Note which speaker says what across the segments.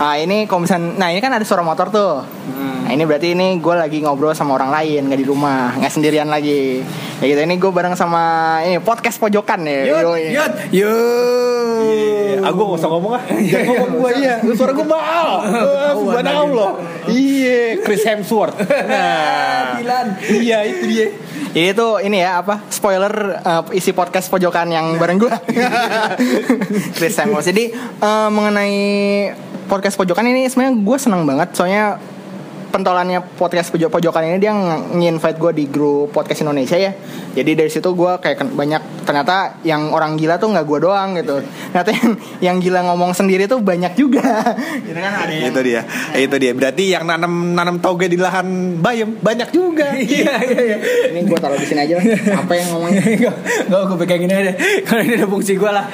Speaker 1: Ah ini kalau misalnya, nah ini kan ada suara motor tuh.
Speaker 2: Hmm.
Speaker 1: Nah ini berarti ini gue lagi ngobrol sama orang lain, nggak di rumah, nggak sendirian lagi. Ya gitu ini gue bareng sama ini podcast pojokan ya.
Speaker 2: Yud, yud.
Speaker 1: Yud.
Speaker 3: Iya, aku gak usah ngomong ah. Jangan ngomong gua iya. Suara gua mahal. Subhanallah Allah. Iya, Chris Hemsworth. Nah. Iya, itu dia.
Speaker 1: Ini tuh ini ya apa spoiler uh, isi podcast pojokan yang bareng gue Chris Samuels. Jadi uh, mengenai podcast pojokan ini sebenarnya gue senang banget. Soalnya pentolannya podcast pojok pojokan ini dia nge-invite gue di grup podcast Indonesia ya. Jadi dari situ gue kayak banyak ternyata yang orang gila tuh nggak gue doang gitu. Ternyata yang, yang gila ngomong sendiri tuh banyak juga. Gitu kan ada yang
Speaker 3: Itu dia. Itu dia. Berarti yang nanam nanam toge di lahan bayam banyak juga.
Speaker 2: Iya iya iya.
Speaker 1: ini gue taruh di sini aja. lah. Apa yang ngomongnya?
Speaker 2: Enggak, enggak gue pegang gini aja. Kalau ini ada fungsi gue lah.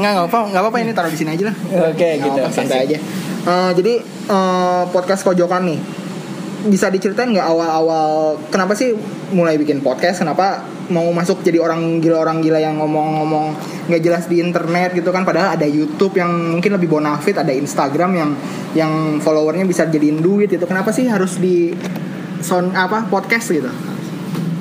Speaker 1: Nggak nggak apa nggak apa ini taruh di sini aja lah.
Speaker 2: Oke
Speaker 1: Nggak
Speaker 2: gitu.
Speaker 1: santai aja. Eh, jadi eh, podcast pojokan nih bisa diceritain nggak awal-awal kenapa sih mulai bikin podcast? Kenapa mau masuk jadi orang gila orang gila yang ngomong-ngomong nggak jelas di internet gitu kan? Padahal ada YouTube yang mungkin lebih bonafit, ada Instagram yang yang followernya bisa jadiin duit itu. Kenapa sih harus di sound apa podcast gitu?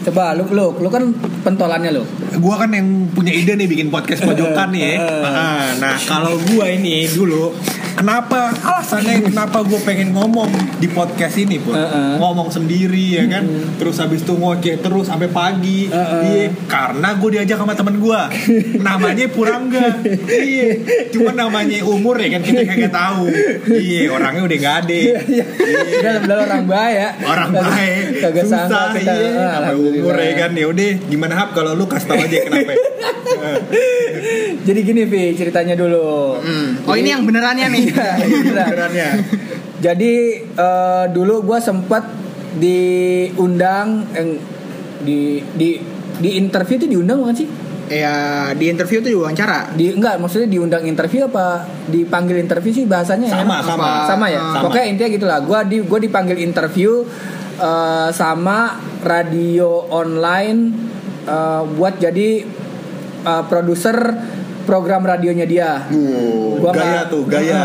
Speaker 2: Coba lu lu lu kan pentolannya lu.
Speaker 3: Gua kan yang punya ide nih bikin podcast pojokan nih. ya. Ah, Nah, kalau gua ini dulu kenapa? Alasannya kenapa gue pengen ngomong di podcast ini pun
Speaker 2: Heeh.
Speaker 3: ngomong sendiri ya kan? Terus habis itu ngoceh terus sampai pagi.
Speaker 2: Heeh.
Speaker 3: iya karena gue diajak sama temen gue namanya Purangga. Iya cuma namanya umur ya kan kita kagak tahu. Iya orangnya udah gak ada.
Speaker 2: Iya. Dalam dalam orang baik ya.
Speaker 3: orang baik.
Speaker 2: Kagak
Speaker 3: susah
Speaker 2: sangka kita.
Speaker 3: iya.
Speaker 2: Ah,
Speaker 3: sampai umur ya kan. Ya udah gimana hap? Kalau lu kasih tau aja kenapa.
Speaker 2: Jadi gini Vi ceritanya dulu.
Speaker 1: Oh ini yang benerannya nih.
Speaker 2: Iya, iya,
Speaker 3: benerannya
Speaker 2: Jadi eh, dulu gue sempat diundang eh, di di di interview itu diundang bukan sih?
Speaker 1: ya di interview tuh diwawancara.
Speaker 2: Di enggak maksudnya diundang interview apa dipanggil interview sih bahasanya ya?
Speaker 3: Sama, sama.
Speaker 2: sama ya.
Speaker 3: Sama.
Speaker 2: Pokoknya intinya gitulah. Gua di gua dipanggil interview eh, sama radio online eh, buat jadi eh, produser program radionya dia. Gua
Speaker 3: gaya tuh gaya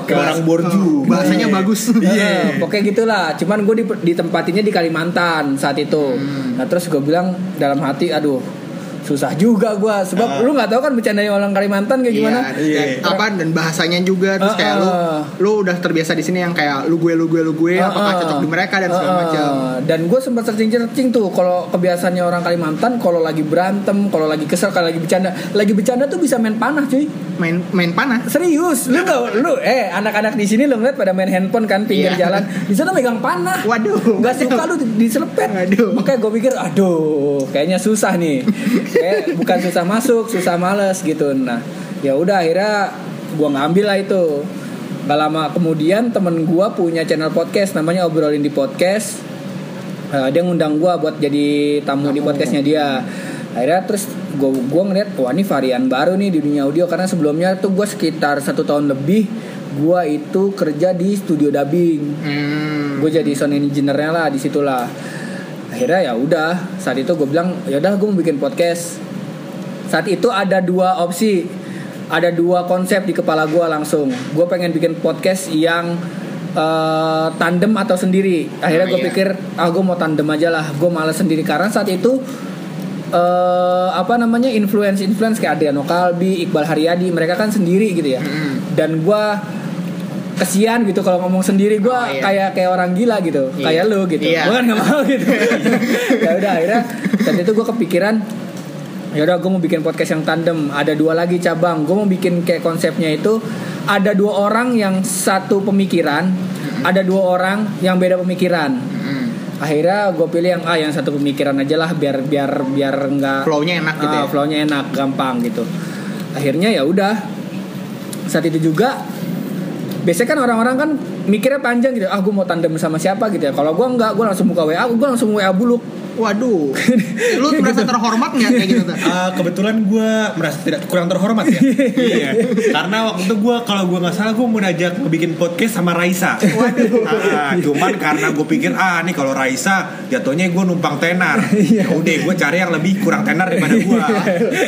Speaker 2: oke.
Speaker 3: kayak orang borju
Speaker 1: Bahasanya bagus.
Speaker 2: Iya, pokoknya gitulah. Cuman gue ditempatinya di Kalimantan saat itu. Nah terus gue bilang dalam hati, aduh susah juga gue. Sebab lu nggak tahu kan bercandanya orang Kalimantan kayak gimana?
Speaker 1: Iya,
Speaker 3: Iya.
Speaker 1: apa dan bahasanya juga terus kayak lu
Speaker 2: Uh-uh.
Speaker 1: lu udah terbiasa di sini yang kayak lu gue lu gue lu gue apakah
Speaker 2: Heeh.
Speaker 1: cocok di mereka dan segala
Speaker 2: Heeh.
Speaker 1: macam.
Speaker 2: Dan gue sempat searching-searching tuh kalau kebiasaannya orang Kalimantan kalau lagi berantem, kalau lagi kesel, kalau lagi bercanda, lagi bercanda tuh bisa main panah cuy.
Speaker 1: Main main panah.
Speaker 2: Serius, lu gak, lu eh anak-anak di sini lu ngeliat pada main handphone kan pinggir
Speaker 1: Iya.
Speaker 2: jalan, di sana megang panah.
Speaker 1: Waduh.
Speaker 2: Gak suka lu di- diselepet.
Speaker 1: Waduh.
Speaker 2: Makanya gue pikir, aduh, kayaknya susah nih. Kayak bukan susah masuk, susah males gitu. Nah, ya udah akhirnya gue ngambil lah itu. Gak lama kemudian temen gue punya channel podcast namanya obrolin di podcast. Eh, dia ngundang gue buat jadi tamu di podcastnya dia. Akhirnya terus gue gua ngeliat wah ini varian baru nih di dunia audio karena sebelumnya tuh gue sekitar satu tahun lebih gue itu kerja di studio dubbing
Speaker 1: Hmm.
Speaker 2: gue jadi sound engineer-nya lah di situlah akhirnya ya udah saat itu gue bilang ya udah gue mau bikin podcast saat itu ada dua opsi ada dua konsep di kepala gue langsung gue pengen bikin podcast yang eh, tandem atau sendiri akhirnya
Speaker 1: Oh,
Speaker 2: gue
Speaker 1: iya.
Speaker 2: pikir ah gue mau tandem aja lah gue malas sendiri karena saat itu eh apa namanya influence influence kayak Adriano Kalbi, Iqbal Haryadi mereka kan sendiri gitu ya.
Speaker 1: Hmm.
Speaker 2: Dan gua kesian gitu kalau ngomong sendiri gua
Speaker 1: Oh, iya.
Speaker 2: kayak kayak orang gila gitu,
Speaker 1: Iya.
Speaker 2: kayak lu gitu.
Speaker 1: Iya.
Speaker 2: Gua kan gak mau gitu. ya udah akhirnya saat itu gua kepikiran ya udah gue mau bikin podcast yang tandem ada dua lagi cabang gue mau bikin kayak konsepnya itu ada dua orang yang satu pemikiran ada dua orang yang beda pemikiran
Speaker 1: Hmm.
Speaker 2: akhirnya gue pilih yang ah yang satu pemikiran aja lah biar biar biar nggak
Speaker 1: Flow-nya enak gitu
Speaker 2: Ah,
Speaker 1: ya.
Speaker 2: flownya enak gampang gitu akhirnya ya udah saat itu juga biasanya kan orang-orang kan mikirnya panjang gitu. Ah gue mau tandem sama siapa gitu ya. Kalau gue enggak gue langsung buka wa gue langsung wa buluk
Speaker 1: Waduh. Lu merasa terhormat nggak kayak gitu?
Speaker 3: Eh, kebetulan gue merasa tidak kurang terhormat ya. iya. Karena waktu itu gue kalau gue nggak salah gue mau ngajak bikin podcast sama Raisa. Waduh. cuman karena gue pikir ah nih kalau Raisa jatuhnya gue numpang tenar. Ya udah gue cari yang lebih kurang tenar daripada gue.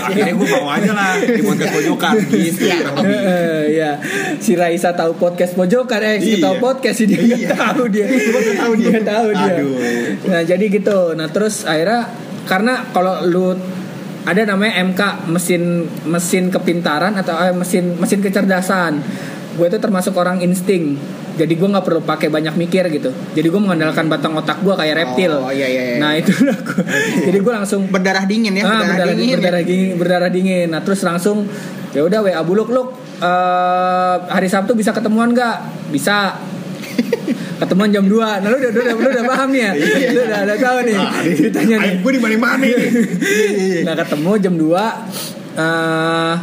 Speaker 3: Akhirnya gue mau aja lah di podcast pojokan gitu. kurang lebih.
Speaker 2: Eh, Iya, si Raisa tahu podcast pojokan, eh si
Speaker 3: Iya.
Speaker 2: tahu podcast sih dia nggak tahu dia, tahu dia, tahu dia.
Speaker 3: Aduh.
Speaker 2: Nah jadi gitu, nah terus akhirnya karena kalau lu ada namanya MK mesin mesin kepintaran atau eh, mesin mesin kecerdasan, gue itu termasuk orang insting. Jadi gue nggak perlu pakai banyak mikir gitu. Jadi gue mengandalkan batang otak gue kayak reptil.
Speaker 1: Oh, iya, iya, iya.
Speaker 2: Nah itu Jadi gue langsung
Speaker 1: Berdarah dingin ya,
Speaker 2: ah, berdarah, dingin, berdarah dingin, berdarah dingin. Nah terus langsung ya udah WA buluk luk eh, hari Sabtu bisa ketemuan nggak? Bisa. Ketemuan jam 2 Nah lu udah, udah, lu udah paham ya Lu udah, udah tahu nih ceritanya nih
Speaker 3: Gue di nih.
Speaker 2: Nah ketemu jam 2 eh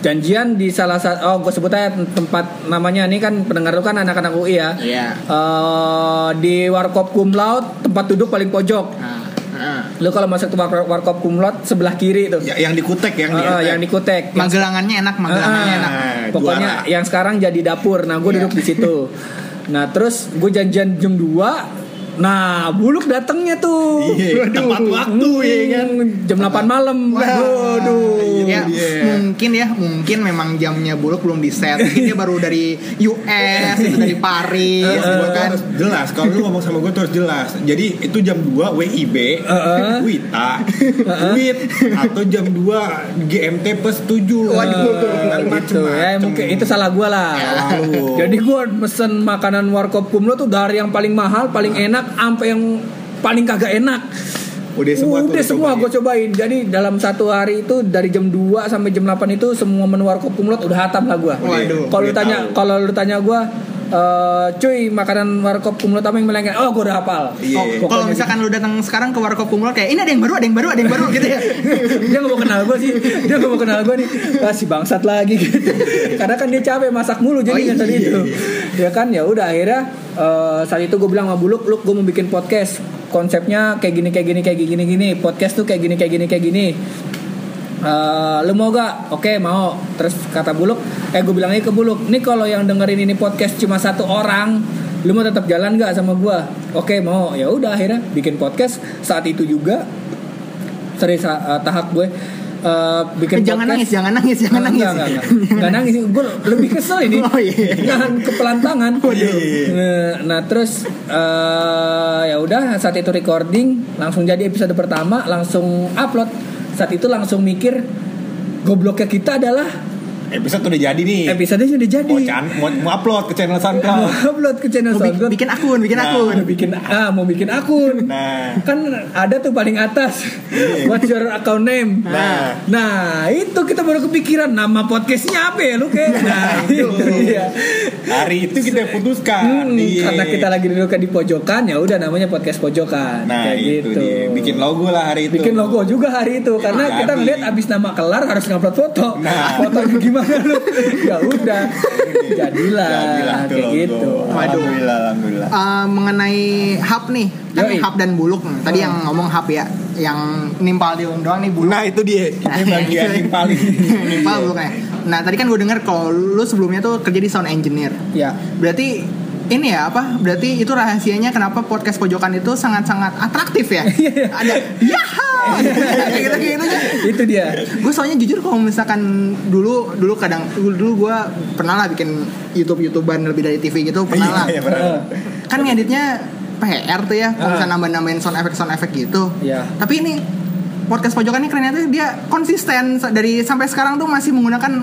Speaker 2: Janjian di salah satu Oh gue sebut aja tempat namanya Ini kan pendengar lu kan anak-anak UI ya
Speaker 1: Iya.
Speaker 2: Eh, Di Warkop Cum Laude Tempat duduk paling pojok
Speaker 1: Nah, nah.
Speaker 2: Lu kalau masuk ke Warkop, Warkop Laude Sebelah kiri tuh
Speaker 3: Ya, yang di kutek yang di
Speaker 2: Eh, eh, yang di Kutek Yang
Speaker 1: Magelangannya enak, magelangannya
Speaker 2: Ah,
Speaker 1: enak.
Speaker 2: Pokoknya
Speaker 3: juara.
Speaker 2: yang sekarang jadi dapur. Nah, gue
Speaker 1: Iya.
Speaker 2: duduk di situ. Nah, terus gue janjian jam 2 Nah, buluk datangnya tuh.
Speaker 3: Iya, tepat waktu ya kan.
Speaker 2: Jam 8 malam. Waduh.
Speaker 1: Ya,
Speaker 3: Iya.
Speaker 1: mungkin ya, mungkin memang jamnya buluk belum di set. Mungkin dia baru dari US, itu dari Paris, gitu kan.
Speaker 3: Jelas kalau lu ngomong sama gue terus jelas jadi itu jam 2 WIB
Speaker 2: Heeh.
Speaker 3: Wita WIT atau jam 2 GMT plus 7
Speaker 1: Waduh.
Speaker 2: gitu ya mungkin itu salah gue lah
Speaker 3: Lalu.
Speaker 2: jadi gue mesen makanan warkop kumlo tuh dari yang paling mahal paling enak sampai yang paling kagak enak
Speaker 3: Udah semua
Speaker 2: Udah semua gue cobain. Jadi dalam satu hari itu dari jam 2 sampai jam 8 itu semua menu warkop kumlot udah hatam lah gue. Kalau lu tanya kalau lu tanya gue eh cuy makanan warkop kumlot apa yang melengket? Oh gue udah hafal.
Speaker 3: Iya.
Speaker 1: Oh, kalau misalkan lu datang sekarang ke warkop kumlot kayak ini ada yang baru, ada yang baru, ada yang baru gitu ya.
Speaker 2: dia gak mau kenal gue sih dia gak mau kenal gue nih ah, si bangsat lagi gitu karena kan dia capek masak mulu jadi
Speaker 1: Oh,
Speaker 2: kan tadi
Speaker 1: iya.
Speaker 2: itu ya kan ya udah akhirnya eh, saat itu gue bilang sama buluk luk gue mau bikin podcast konsepnya kayak gini kayak gini kayak gini gini podcast tuh kayak gini kayak gini kayak gini Eh, lu mau gak? Oke mau. Terus kata Buluk, eh gue bilang ke Buluk, nih kalau yang dengerin ini podcast cuma satu orang, lu mau tetap jalan gak sama gua? Oke mau. Ya udah akhirnya bikin podcast saat itu juga. Sorry sa- eh, tahap gue eh, bikin
Speaker 1: jangan
Speaker 2: podcast.
Speaker 1: nangis, jangan nangis, jangan
Speaker 2: Enggak,
Speaker 1: nangis.
Speaker 2: enggak, enggak. Enggak nangis, gue lebih kesel ini.
Speaker 1: Oh, iya.
Speaker 2: Nahan kepelantangan. Nah, nah, terus eh, ya udah saat itu recording langsung jadi episode pertama langsung upload. Saat itu langsung mikir gobloknya kita adalah
Speaker 3: episode udah jadi nih
Speaker 2: episodenya udah jadi.
Speaker 3: mau, can, mau, mau upload ke channel
Speaker 2: Mau
Speaker 3: SoundCloud
Speaker 2: upload ke channel
Speaker 1: Mau
Speaker 2: SoundCloud.
Speaker 1: bikin akun, bikin
Speaker 3: Nah,
Speaker 1: akun.
Speaker 2: Bikin ah mau bikin akun.
Speaker 3: nah
Speaker 2: Kan ada tuh paling atas. What's your account name?
Speaker 3: Nah.
Speaker 2: Nah, itu kita baru kepikiran nama podcastnya apa ya lu kayak. Nah, itu dia.
Speaker 3: hari itu kita putuskan
Speaker 2: Hmm,
Speaker 3: Iya.
Speaker 2: karena kita lagi duduk di pojokan ya udah namanya podcast pojokan
Speaker 3: nah
Speaker 2: kayak
Speaker 3: itu
Speaker 2: gitu.
Speaker 3: dia bikin logo lah hari itu
Speaker 2: Bikin logo juga hari itu karena
Speaker 3: Jadi.
Speaker 2: kita ngeliat abis nama kelar harus ngupload foto.
Speaker 3: Nah.
Speaker 2: Fotonya gimana? Ya udah. Jadilah
Speaker 3: Jadilah
Speaker 2: kayak gitu.
Speaker 3: alhamdulillah alhamdulillah
Speaker 1: Eh, mengenai hub nih, kan
Speaker 2: Yoi.
Speaker 1: hub dan buluk. Tadi yang ngomong hub ya, yang nimpal di doang nih buluk.
Speaker 3: nah itu dia ini bagian yang paling
Speaker 1: nimpal buluknya. Nah tadi kan gue denger kalau lu sebelumnya tuh kerja di sound engineer.
Speaker 2: Ya.
Speaker 1: Berarti ini ya apa? Berarti itu rahasianya kenapa podcast pojokan itu sangat-sangat atraktif ya? Ada yaha kayak gitu kayak gitu.
Speaker 2: itu dia.
Speaker 1: Gue soalnya jujur kalau misalkan dulu dulu kadang dulu, dulu gue pernah lah bikin YouTube YouTubean lebih dari TV gitu pernah lah.
Speaker 3: Iya, pernah.
Speaker 2: Heeh.
Speaker 1: Kan ngeditnya PR tuh ya, kalau misalnya nambah-nambahin sound effect sound effect gitu.
Speaker 2: Iya.
Speaker 1: Tapi ini podcast pojokan ini kerennya tuh dia konsisten dari sampai sekarang tuh masih menggunakan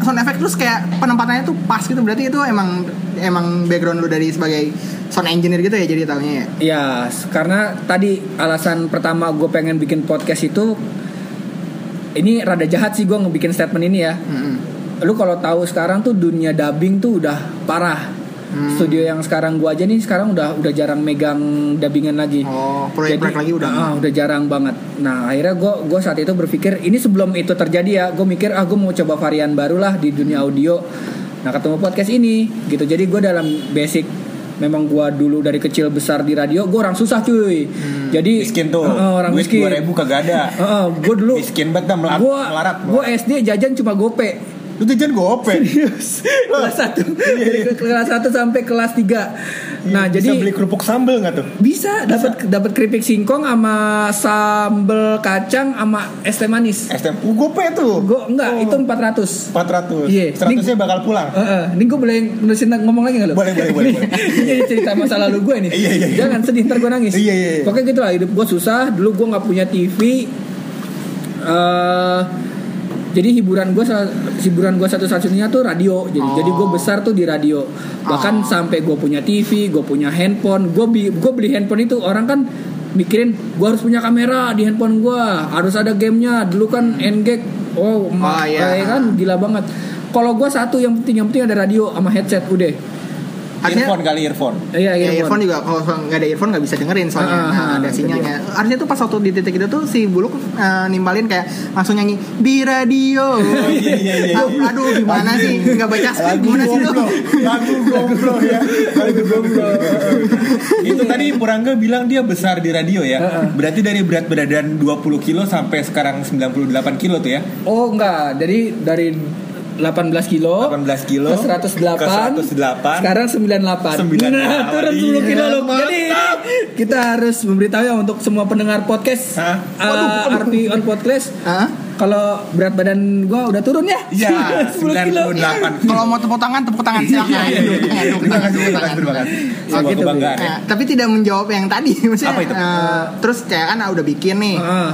Speaker 1: sound effect terus kayak penempatannya tuh pas gitu. Berarti itu emang emang background lu dari sebagai sound engineer gitu ya jadi tahunya ya.
Speaker 2: Ya, karena tadi alasan pertama gue pengen bikin podcast itu ini rada jahat sih gue ngebikin statement ini ya.
Speaker 1: Mm-mm.
Speaker 2: Lu kalau tahu sekarang tuh dunia dubbing tuh udah parah.
Speaker 1: Hmm.
Speaker 2: Studio yang sekarang gua aja nih sekarang udah udah jarang megang dubbingan lagi.
Speaker 1: Oh, proyek-proyek lagi udah.
Speaker 2: ah, udah jarang banget. Nah, akhirnya gue gue saat itu berpikir ini sebelum itu terjadi ya, gue mikir ah gue mau coba varian baru lah di dunia audio. Nah, ketemu podcast ini gitu. Jadi gue dalam basic memang gua dulu dari kecil besar di radio gua orang susah cuy jadi
Speaker 3: Miskin tuh.
Speaker 2: Heeh, orang
Speaker 3: Duit
Speaker 2: miskin
Speaker 3: 2000 kagak ada.
Speaker 2: Heeh, gua dulu
Speaker 3: Miskin banget dah melarat.
Speaker 2: gua SD jajan cuma gope
Speaker 3: Lu jajan gope.
Speaker 2: Serius. kelas 1 kelas 1 sampai kelas 3 nah
Speaker 3: Bisa
Speaker 2: jadi
Speaker 3: beli kerupuk sambel nggak tuh?
Speaker 2: bisa dapat dapat keripik singkong sama sambel kacang sama es teh manis
Speaker 3: STM. Uh, gope tuh.
Speaker 2: Gue enggak,
Speaker 3: Oh.
Speaker 2: itu 400
Speaker 3: 400.
Speaker 2: Iya.
Speaker 3: 100 nya bakal pulang.
Speaker 2: Heeh, ini gue boleh nulisin ngomong lagi gak lo?
Speaker 3: Boleh, boleh, boleh.
Speaker 2: Ini jadi cerita masa lalu gue nih.
Speaker 3: Iya, iya, iya.
Speaker 2: Jangan sedih ntar gue nangis.
Speaker 3: Iya, iya, iya.
Speaker 2: Pokoknya gitu lah hidup gue susah. Dulu gue nggak punya TV. eh jadi hiburan gue hiburan gue satu-satunya tuh radio. Jadi
Speaker 1: Oh.
Speaker 2: jadi gue besar tuh di radio. Bahkan sampai gue punya TV, gue punya handphone. Gue bi gue beli handphone itu orang kan mikirin gue harus punya kamera di handphone gue harus ada gamenya dulu kan NGag oh,
Speaker 1: Oh, iya.
Speaker 2: kayak kan gila banget kalau gue satu yang penting yang penting ada radio sama headset udah
Speaker 1: Artinya-
Speaker 3: earphone kali earphone.
Speaker 2: iya
Speaker 1: Ya,
Speaker 2: earphone.
Speaker 1: earphone juga kalau nggak ada earphone nggak bisa dengerin soalnya
Speaker 2: Ah,
Speaker 1: nah,
Speaker 2: ah,
Speaker 1: ada
Speaker 2: itu
Speaker 1: sinyalnya. Artinya tuh pas waktu di titik itu tuh si Buluk eh, nimbalin kayak langsung nyanyi di radio.
Speaker 3: iya, iya, iya.
Speaker 1: Ah, Aduh gimana sih nggak baca skrip gimana sih tuh?
Speaker 3: Lagu gomblo ya. Lagu gomblo. Itu tadi Purangga bilang dia besar di radio ya.
Speaker 2: Heeh.
Speaker 3: Berarti dari berat badan 20 kilo sampai sekarang 98 kilo tuh ya.
Speaker 2: oh enggak jadi dari 18 kilo
Speaker 3: 18 kilo
Speaker 2: ke 108
Speaker 3: ke 108
Speaker 2: sekarang 98
Speaker 3: 98.
Speaker 2: nah, turun 10
Speaker 3: Iya,
Speaker 2: kilo loh
Speaker 3: mantap.
Speaker 2: jadi kita harus memberitahu ya untuk semua pendengar podcast
Speaker 3: Hah?
Speaker 2: uh, RP on podcast
Speaker 1: Hah?
Speaker 2: kalau berat badan gua udah turun ya
Speaker 3: Iya,
Speaker 2: 10 kilo
Speaker 3: 98
Speaker 1: Kalau mau tepuk tangan tepuk tangan silakan.
Speaker 3: Iya, iya, iya.
Speaker 1: Tepuk tangan, tepuk
Speaker 3: Terima
Speaker 1: tangan,
Speaker 3: kasih,
Speaker 1: tepuk
Speaker 3: terima
Speaker 1: tangan.
Speaker 3: kasih, terima kasih.
Speaker 2: Oh, gitu,
Speaker 3: kebanggaan ya.
Speaker 1: Tapi tidak menjawab yang tadi maksudnya
Speaker 3: Apa itu?
Speaker 1: eh, terus kayak kan udah bikin nih
Speaker 2: Heeh.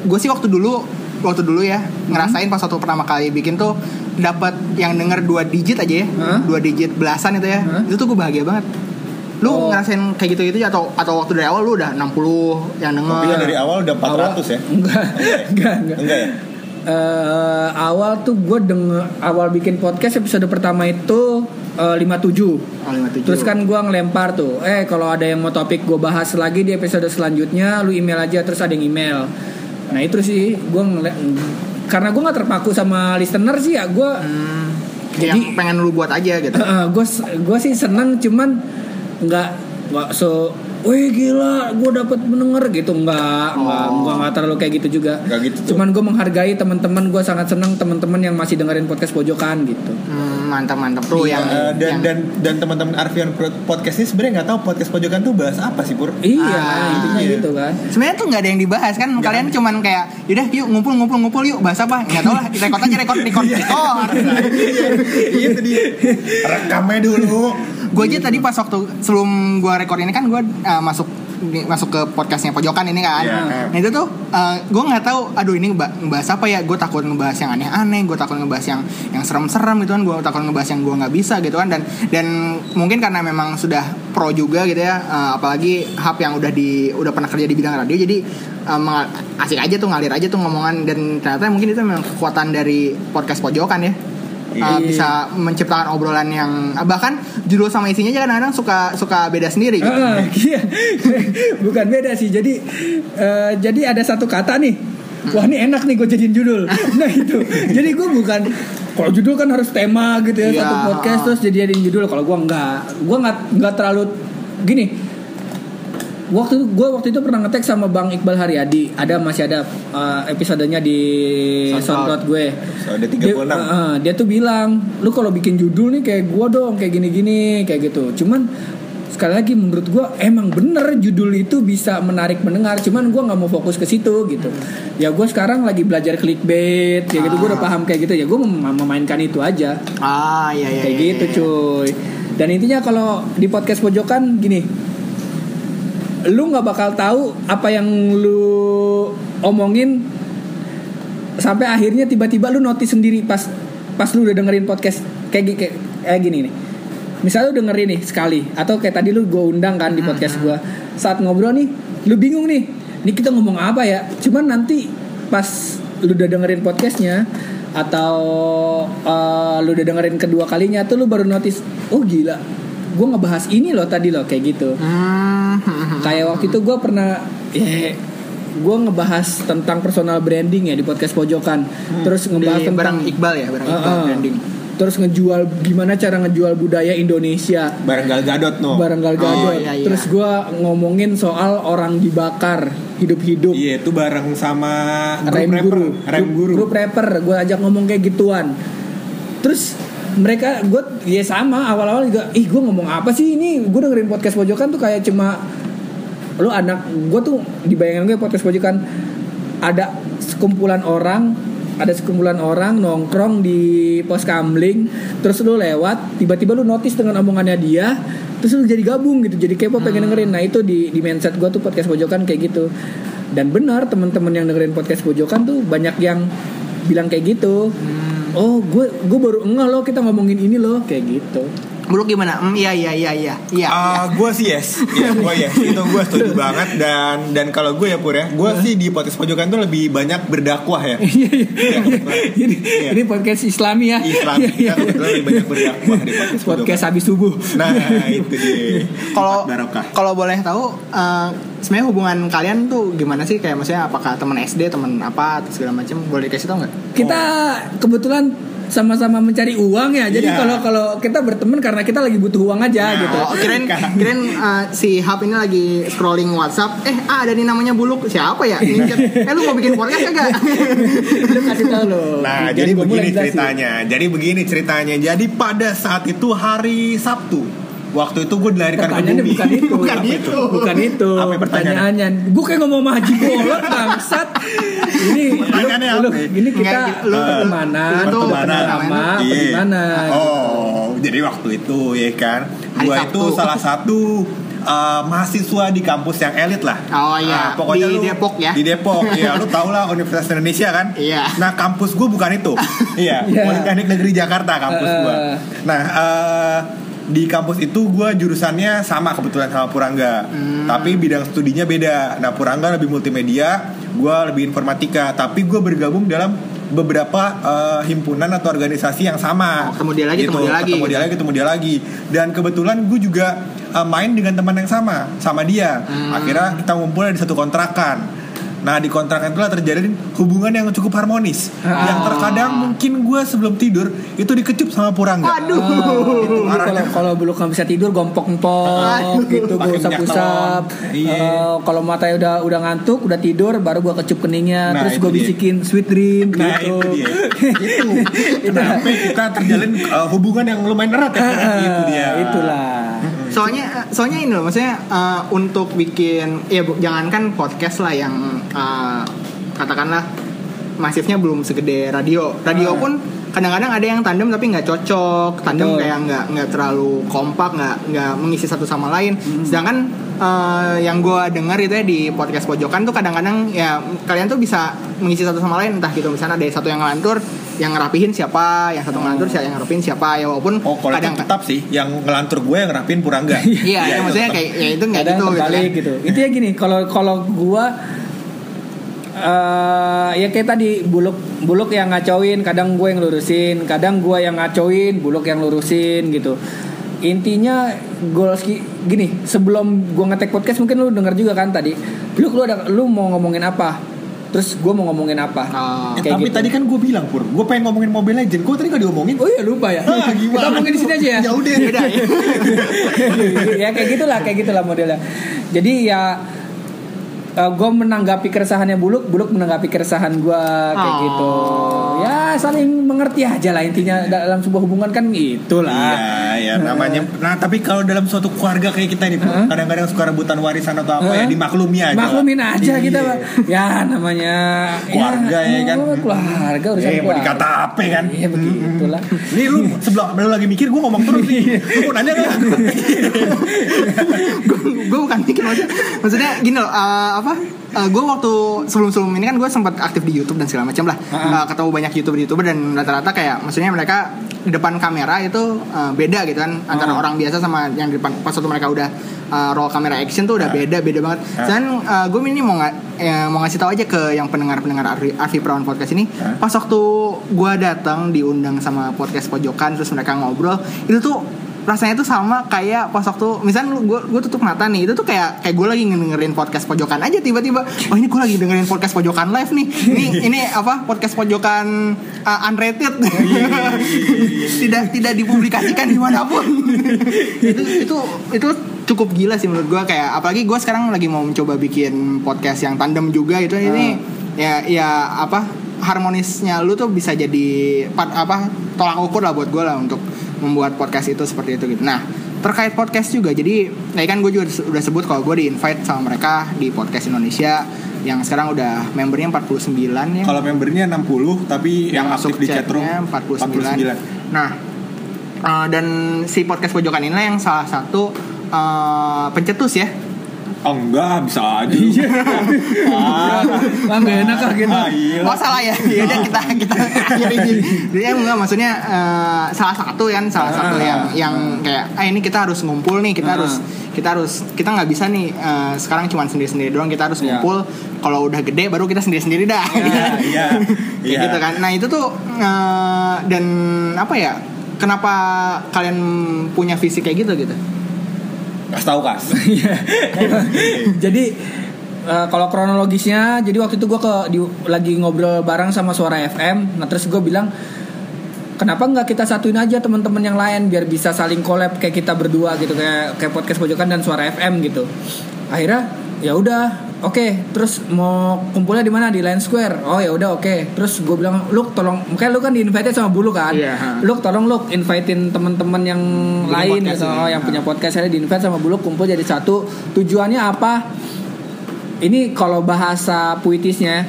Speaker 1: gue sih waktu dulu waktu dulu ya ngerasain pas waktu pertama kali bikin tuh dapat yang denger dua digit aja ya
Speaker 2: Hah?
Speaker 1: dua digit belasan itu ya
Speaker 2: Hah?
Speaker 1: itu tuh gue bahagia banget lu
Speaker 2: Oh.
Speaker 1: ngerasain kayak gitu gitu ya atau atau waktu dari awal lu udah 60 yang denger
Speaker 3: Tapi dari awal udah 400 ya.
Speaker 2: enggak enggak enggak
Speaker 3: Enggak ya?
Speaker 2: Eh, awal tuh gue denger awal bikin podcast episode pertama itu eh, 57
Speaker 1: Oh, 57.
Speaker 2: Terus kan gue ngelempar tuh, eh kalau ada yang mau topik gue bahas lagi di episode selanjutnya, lu email aja terus ada yang email. Nah itu sih gue ngele karena gue nggak terpaku sama listener sih ya gue
Speaker 1: Hmm,
Speaker 2: Jadi-
Speaker 1: yang pengen lu buat aja gitu.
Speaker 2: Gue gue sih seneng cuman nggak nggak so Wih gila, gue dapat mendengar gitu nggak,
Speaker 1: Oh.
Speaker 2: nggak nggak terlalu kayak gitu juga.
Speaker 3: Nggak gitu tuh.
Speaker 2: Cuman gue menghargai teman-teman, gue sangat senang teman-teman yang masih dengerin podcast pojokan gitu.
Speaker 1: Hmm, mantap mantap tuh
Speaker 3: Iya,
Speaker 1: yang,
Speaker 3: eh, dan
Speaker 1: yang
Speaker 3: dan dan teman-teman Arfian Pro- podcast ini sebenarnya nggak tahu podcast pojokan tuh bahas apa sih Pur?
Speaker 2: Iya,
Speaker 1: Ah,
Speaker 2: intinya
Speaker 3: iya.
Speaker 2: gitu kan.
Speaker 1: Sebenarnya tuh nggak ada yang dibahas kan kalian cuman kayak yaudah yuk ngumpul ngumpul ngumpul yuk bahas apa nggak tahu lah rekod aja rekod rekod rekod
Speaker 3: Iya itu dia. Rekamnya dulu.
Speaker 1: Gue aja tadi pas waktu sebelum gue rekor ini kan gue uh, masuk masuk ke podcastnya pojokan ini kan.
Speaker 3: Iya.
Speaker 1: nah itu tuh gue nggak tahu aduh ini ngeba- ngebahas apa ya? Gue takut ngebahas yang aneh-aneh gue takut ngebahas yang yang serem-serem gitu kan. Gue takut ngebahas yang gue nggak bisa gitu kan. Dan dan mungkin karena memang sudah pro juga gitu ya uh, apalagi hub yang udah di udah pernah kerja di bidang radio jadi uh, asik aja tuh ngalir aja tuh ngomongan. Dan ternyata mungkin itu memang kekuatan dari podcast pojokan ya Uh, bisa menciptakan obrolan yang bahkan judul sama isinya aja kadang-kadang suka suka beda sendiri gitu.
Speaker 2: Ah, iya. Bukan beda sih. Jadi eh, jadi ada satu kata nih. Wah ini enak nih gue jadiin judul. Nah itu. Jadi gue bukan kalau judul kan harus tema gitu ya
Speaker 1: Iya.
Speaker 2: satu podcast terus jadiin judul. Kalau gue enggak, gue nggak nggak terlalu gini. Waktu gue waktu itu pernah ngetek sama Bang Iqbal Haryadi. Ada masih ada eh, episodenya di
Speaker 1: SoundCloud.
Speaker 2: Gue.
Speaker 3: 36.
Speaker 2: Dia, Heeh, dia tuh bilang, lu kalau bikin judul nih kayak gua dong, kayak gini-gini, kayak gitu. Cuman sekali lagi menurut gua emang bener judul itu bisa menarik pendengar. Cuman gua nggak mau fokus ke situ gitu. Ya gua sekarang lagi belajar clickbait, kayak gitu. Gua udah paham kayak gitu ya. Gua mem- memainkan itu aja,
Speaker 1: Ah iya iya.
Speaker 2: kayak
Speaker 1: iya,
Speaker 2: gitu
Speaker 1: iya.
Speaker 2: cuy. Dan intinya kalau di podcast pojokan gini, lu nggak bakal tahu apa yang lu omongin sampai akhirnya tiba-tiba lu notice sendiri pas pas lu udah dengerin podcast kayak kayak, kayak gini nih. Misalnya lu dengerin nih sekali atau kayak tadi lu gue undang kan di podcast gua. Saat ngobrol nih lu bingung nih ini kita ngomong apa ya? Cuman nanti pas lu udah dengerin podcastnya atau eh, lu udah dengerin kedua kalinya tuh lu baru notice oh gila gue ngebahas ini loh tadi loh kayak gitu
Speaker 1: Hmm, hmm, hmm.
Speaker 2: kayak waktu itu gue pernah ya gue ngebahas tentang personal branding ya di podcast pojokan terus ngebahas
Speaker 1: di
Speaker 2: tentang
Speaker 1: barang Iqbal ya barang Iqbal
Speaker 2: Heeh.
Speaker 1: branding.
Speaker 2: terus ngejual gimana cara ngejual budaya Indonesia
Speaker 3: Bareng Gal Gadot no.
Speaker 2: bareng Gal Gadot.
Speaker 1: Oh, iya, iya.
Speaker 2: Terus gua ngomongin soal orang dibakar hidup-hidup.
Speaker 3: Iya itu bareng sama
Speaker 2: Rem guru,
Speaker 3: Rem guru.
Speaker 2: grup rapper, gue ajak ngomong kayak gituan. Terus mereka, gue ya sama awal-awal juga, ih gue ngomong apa sih ini? Gue dengerin podcast pojokan tuh kayak cuma lu anak gue tuh dibayangin gue podcast pojokan ada sekumpulan orang ada sekumpulan orang nongkrong di pos kamling terus lu lewat tiba-tiba lu notice dengan omongannya dia terus lu jadi gabung gitu jadi kepo pengen dengerin. Nah itu di di mindset gue tuh podcast pojokan kayak gitu. Dan benar teman-teman yang dengerin podcast pojokan tuh banyak yang bilang kayak gitu oh gue gue baru enggak loh kita ngomongin ini loh kayak gitu
Speaker 1: Buluk gimana? Hmm, iya iya iya iya. Iya.
Speaker 3: Ah, gue sih yes, Iya, gue yes, itu gue setuju banget dan dan kalau gue ya pur ya, gue sih di podcast pojokan tuh lebih banyak berdakwah ya.
Speaker 2: Iya, iya.
Speaker 3: Iya,
Speaker 2: ini
Speaker 3: Iya.
Speaker 2: ini podcast Islami ya
Speaker 3: Islam
Speaker 2: Iya, iya.
Speaker 3: kita lebih banyak berdakwah di podcast
Speaker 2: podcast
Speaker 3: pojokan.
Speaker 2: habis subuh
Speaker 3: Nah itu dia.
Speaker 1: Kalau kalau boleh tahu eh, sebenarnya hubungan kalian tuh gimana sih kayak maksudnya apakah teman SD, teman apa atau segala macam? Boleh dikasih tau nggak?
Speaker 2: kita kebetulan sama-sama mencari uang ya jadi
Speaker 3: Iya.
Speaker 2: kalau kalau kita berteman karena kita lagi butuh uang aja
Speaker 3: Nah,
Speaker 2: gitu
Speaker 1: Oh, kirain kirain eh, si Hub ini lagi scrolling WhatsApp. Eh, ah, ada nih namanya Buluk. Siapa ya? Chat. Eh, lu mau bikin podcast kagak?
Speaker 2: Lu kasih tahu lo
Speaker 3: Nah, jadi begini ceritanya. Jadi begini ceritanya. Jadi pada saat itu hari Sabtu. Waktu itu gue dilahirkan ke bumi.
Speaker 2: bukan itu
Speaker 1: Bukan itu.
Speaker 2: Bukan itu
Speaker 3: Apa pertanyaannya?
Speaker 2: Gue kayak ngomong sama Haji Bolot Bangsat Ini
Speaker 3: Pertanyaannya
Speaker 2: lu,
Speaker 3: apa?
Speaker 2: Ini kita
Speaker 1: Nggak,
Speaker 2: Lu
Speaker 1: lu-
Speaker 2: pertemanan lama
Speaker 3: Iya.
Speaker 2: Gimana
Speaker 3: Oh, jadi waktu itu ya kan.
Speaker 1: Sabtu.
Speaker 3: itu salah satu uh, mahasiswa di kampus yang elit lah.
Speaker 1: Oh, iya.
Speaker 3: Ah, pokoknya
Speaker 1: Di
Speaker 3: lu,
Speaker 1: Depok ya?
Speaker 3: Di Depok, ya. Lu tau lah Universitas Indonesia kan?
Speaker 1: Iya.
Speaker 3: Nah, kampus gue bukan itu. iya,
Speaker 2: Iya.
Speaker 3: Politeknik Negeri Jakarta kampus gua.
Speaker 2: Eh.
Speaker 3: Nah, eh, di kampus itu gue jurusannya sama kebetulan sama Purangga,
Speaker 1: Hmm.
Speaker 3: tapi bidang studinya beda. Nah, Purangga lebih multimedia, gue lebih informatika. Tapi gue bergabung dalam beberapa eh, himpunan atau organisasi yang sama.
Speaker 1: Oh, ketemu dia lagi,
Speaker 3: Gitu,
Speaker 1: ketemu dia lagi.
Speaker 3: ketemu dia lagi, ketemu dia lagi. Dan kebetulan gue juga uh, main dengan teman yang sama, sama dia.
Speaker 1: Hmm.
Speaker 3: Akhirnya kita ngumpul di satu kontrakan. Nah di kontrakan itulah terjadi hubungan yang cukup harmonis.
Speaker 2: Ah.
Speaker 3: Yang terkadang mungkin gue sebelum tidur itu dikecup sama Purangga.
Speaker 1: Waduh.
Speaker 2: Lu
Speaker 3: Arahnya.
Speaker 2: kalau kalau belum nggak bisa tidur gompok-gompok
Speaker 1: Aduh.
Speaker 2: gitu gue usap-usap.
Speaker 3: Iya.
Speaker 2: Eh, kalau matanya udah udah ngantuk udah tidur baru gue kecup keningnya
Speaker 3: Nah,
Speaker 2: terus gue
Speaker 3: dia.
Speaker 2: bisikin sweet dream
Speaker 3: Nah
Speaker 2: gitu
Speaker 3: itu dia. itu. Kenapa kita terjalin uh, hubungan yang lumayan erat ya?
Speaker 2: Ah,
Speaker 3: itu dia.
Speaker 2: itulah
Speaker 1: soalnya soalnya ini loh maksudnya eh, untuk bikin ya bu, jangankan podcast lah yang eh, katakanlah masifnya belum segede radio radio
Speaker 2: Ah.
Speaker 1: pun kadang-kadang ada yang tandem tapi nggak cocok tandem
Speaker 2: Betul.
Speaker 1: kayak nggak nggak terlalu kompak nggak nggak mengisi satu sama lain
Speaker 2: Hmm.
Speaker 1: sedangkan eh, yang gue dengar itu ya di podcast pojokan tuh kadang-kadang ya kalian tuh bisa mengisi satu sama lain entah gitu misalnya ada satu yang ngelantur yang ngerapihin siapa yang satu ngelantur siapa yang ngerapihin siapa ya walaupun
Speaker 3: Oh kalau
Speaker 1: kadang
Speaker 3: itu tetap sih yang ngelantur gue yang rapin Purangga.
Speaker 1: Iya, ya, maksudnya kayak ya itu nggak gitu gitu. kan.
Speaker 2: gitu itu ya gini kalau kalau gue eh ya kayak tadi buluk buluk yang ngacauin kadang gue yang lurusin kadang gue yang ngacauin buluk yang lurusin gitu intinya goals gini sebelum gue ngetek podcast mungkin lu denger juga kan tadi buluk lu ada lu mau ngomongin apa terus gue mau ngomongin apa.
Speaker 3: Eh,
Speaker 2: Kayak
Speaker 3: tapi
Speaker 2: gitu.
Speaker 3: tadi kan gue bilang pur, gue pengen ngomongin Mobile Legend. Gue tadi gak diomongin.
Speaker 2: oh iya lupa ya
Speaker 3: Ah,
Speaker 2: kita ngomongin di sini aja ya
Speaker 3: Ya udah.
Speaker 1: Ya
Speaker 2: kayak gitulah kayak gitulah modelnya jadi ya gue menanggapi keresahannya buluk buluk menanggapi keresahan gue kayak
Speaker 1: Oh.
Speaker 2: gitu ya saling mengerti aja lah intinya dalam sebuah hubungan kan itulah
Speaker 3: Iya, ya namanya. Nah, tapi kalau dalam suatu keluarga kayak kita ini,
Speaker 2: Hah?
Speaker 3: kadang-kadang suka rebutan warisan atau apa
Speaker 2: Hah?
Speaker 3: ya dimaklumi aja.
Speaker 2: maklumin aja
Speaker 3: Iya.
Speaker 2: kita Pak. ya namanya
Speaker 3: Keluarga ya kan?
Speaker 2: oh, keluarga urusan
Speaker 3: Eh, mau dikata apa kan?
Speaker 2: iya begitulah
Speaker 3: Nih lu sebelah lu lagi mikir gue ngomong terus nih. Lu mau nanya gak?
Speaker 1: gue bukan mikir maksudnya, maksudnya gini loh eh, apa gue waktu sebelum sebelum ini kan gue sempat aktif di YouTube dan segala macam lah.
Speaker 2: Ah.
Speaker 1: Eh, ketemu banyak youtuber youtuber dan rata-rata kayak maksudnya mereka di depan kamera itu eh, beda gitu kan antara orang biasa sama yang di depan pas waktu mereka udah eh, roll kamera action tuh udah
Speaker 3: Ah.
Speaker 1: beda beda banget. Dan gue ini mau nggak ya, mau ngasih tahu aja ke yang pendengar pendengar Arfi, Arfi Prawan podcast ini. Pas waktu gue datang diundang sama podcast pojokan terus mereka ngobrol itu tuh rasanya tuh sama kayak pas waktu misalnya gue gue tutup mata nih itu tuh kayak kayak gue lagi dengerin podcast pojokan aja tiba-tiba. Oh ini gue lagi dengerin podcast pojokan live nih. Ini ini apa podcast pojokan uh, unrated. Tidak tidak dipublikasikan di mana pun. Itu itu itu cukup gila sih menurut gue kayak apalagi gue sekarang lagi mau mencoba bikin podcast yang tandem juga itu ini ya ya apa harmonisnya lu tuh bisa jadi part apa tolak ukur lah buat gue lah untuk membuat podcast itu seperti itu gitu. Nah terkait podcast juga jadi ya kan gue juga udah sebut kalau gue di invite sama mereka di podcast Indonesia yang sekarang udah membernya 49 ya
Speaker 3: Kalau membernya 60 tapi yang, aktif di chatroom
Speaker 1: 49. Nah, eh, dan si podcast pojokan ini yang salah satu eh, pencetus ya.
Speaker 3: Oh enggak, bisa aja. ah,
Speaker 2: Lah nggak enak ah gitu.
Speaker 3: ah, iya.
Speaker 1: Oh salah ya, udah kita kita akhiri. Jadi enggak maksudnya eh, salah satu kan salah satu
Speaker 3: Ah.
Speaker 1: yang yang kayak ah ini kita harus ngumpul nih kita
Speaker 2: Ah.
Speaker 1: harus kita harus kita nggak bisa nih eh, sekarang cuma sendiri sendiri doang kita harus
Speaker 2: Iya.
Speaker 1: ngumpul kalau udah gede baru kita sendiri sendiri dah.
Speaker 3: Iya, iya.
Speaker 1: Kayak
Speaker 3: Iya.
Speaker 1: gitu kan. Nah itu tuh eh, dan apa ya? Kenapa kalian punya visi kayak gitu gitu?
Speaker 3: Kasih tahu kas.
Speaker 2: jadi eh, kalau kronologisnya, jadi waktu itu gue ke di- lagi ngobrol bareng sama Suara FM. Nah terus gue bilang, kenapa nggak kita satuin aja teman-teman yang lain biar bisa saling collab kayak kita berdua gitu kayak kayak podcast pojokan dan Suara FM gitu. Akhirnya ya udah oke terus mau kumpulnya di mana? Di Line Square. Oh ya udah oke. Terus gue bilang lu tolong makanya lu kan di invite sama Bulu kan?
Speaker 1: Ha.
Speaker 2: lu tolong lu invitein teman-teman yang lain gitu. oh, yang punya podcast saya di invite sama Bulu kumpul jadi satu. Tujuannya apa? Ini kalau bahasa puitisnya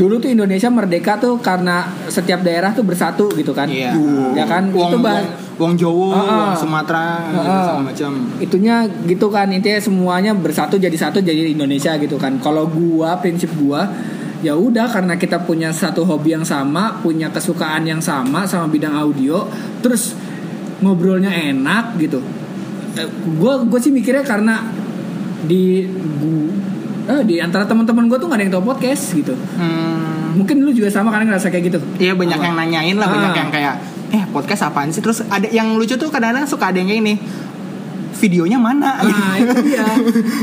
Speaker 2: dulu tuh Indonesia merdeka tuh karena setiap daerah tuh bersatu gitu kan
Speaker 1: Iya.
Speaker 2: ya kan
Speaker 1: Wong,
Speaker 2: itu bah-
Speaker 1: wong, wong Jawa,
Speaker 2: Ah, ah.
Speaker 1: wong Sumatera,
Speaker 2: ah.
Speaker 1: segala macam.
Speaker 2: itunya gitu kan intinya semuanya bersatu jadi satu jadi Indonesia gitu kan kalau gua prinsip gua ya udah karena kita punya satu hobi yang sama punya kesukaan yang sama sama bidang audio terus ngobrolnya enak gitu Eh, gua gue sih mikirnya karena di gu- eh, di antara teman-teman gue tuh gak ada yang tahu podcast gitu
Speaker 1: Hmm,
Speaker 2: mungkin lu juga sama kan ngerasa kayak gitu
Speaker 1: Iya banyak yang nanyain lah, banyak
Speaker 2: Ah.
Speaker 1: yang kayak eh podcast apaan sih? Terus ada yang lucu tuh kadang-kadang suka ada yang kayak ini. Videonya mana?
Speaker 2: Nah itu dia.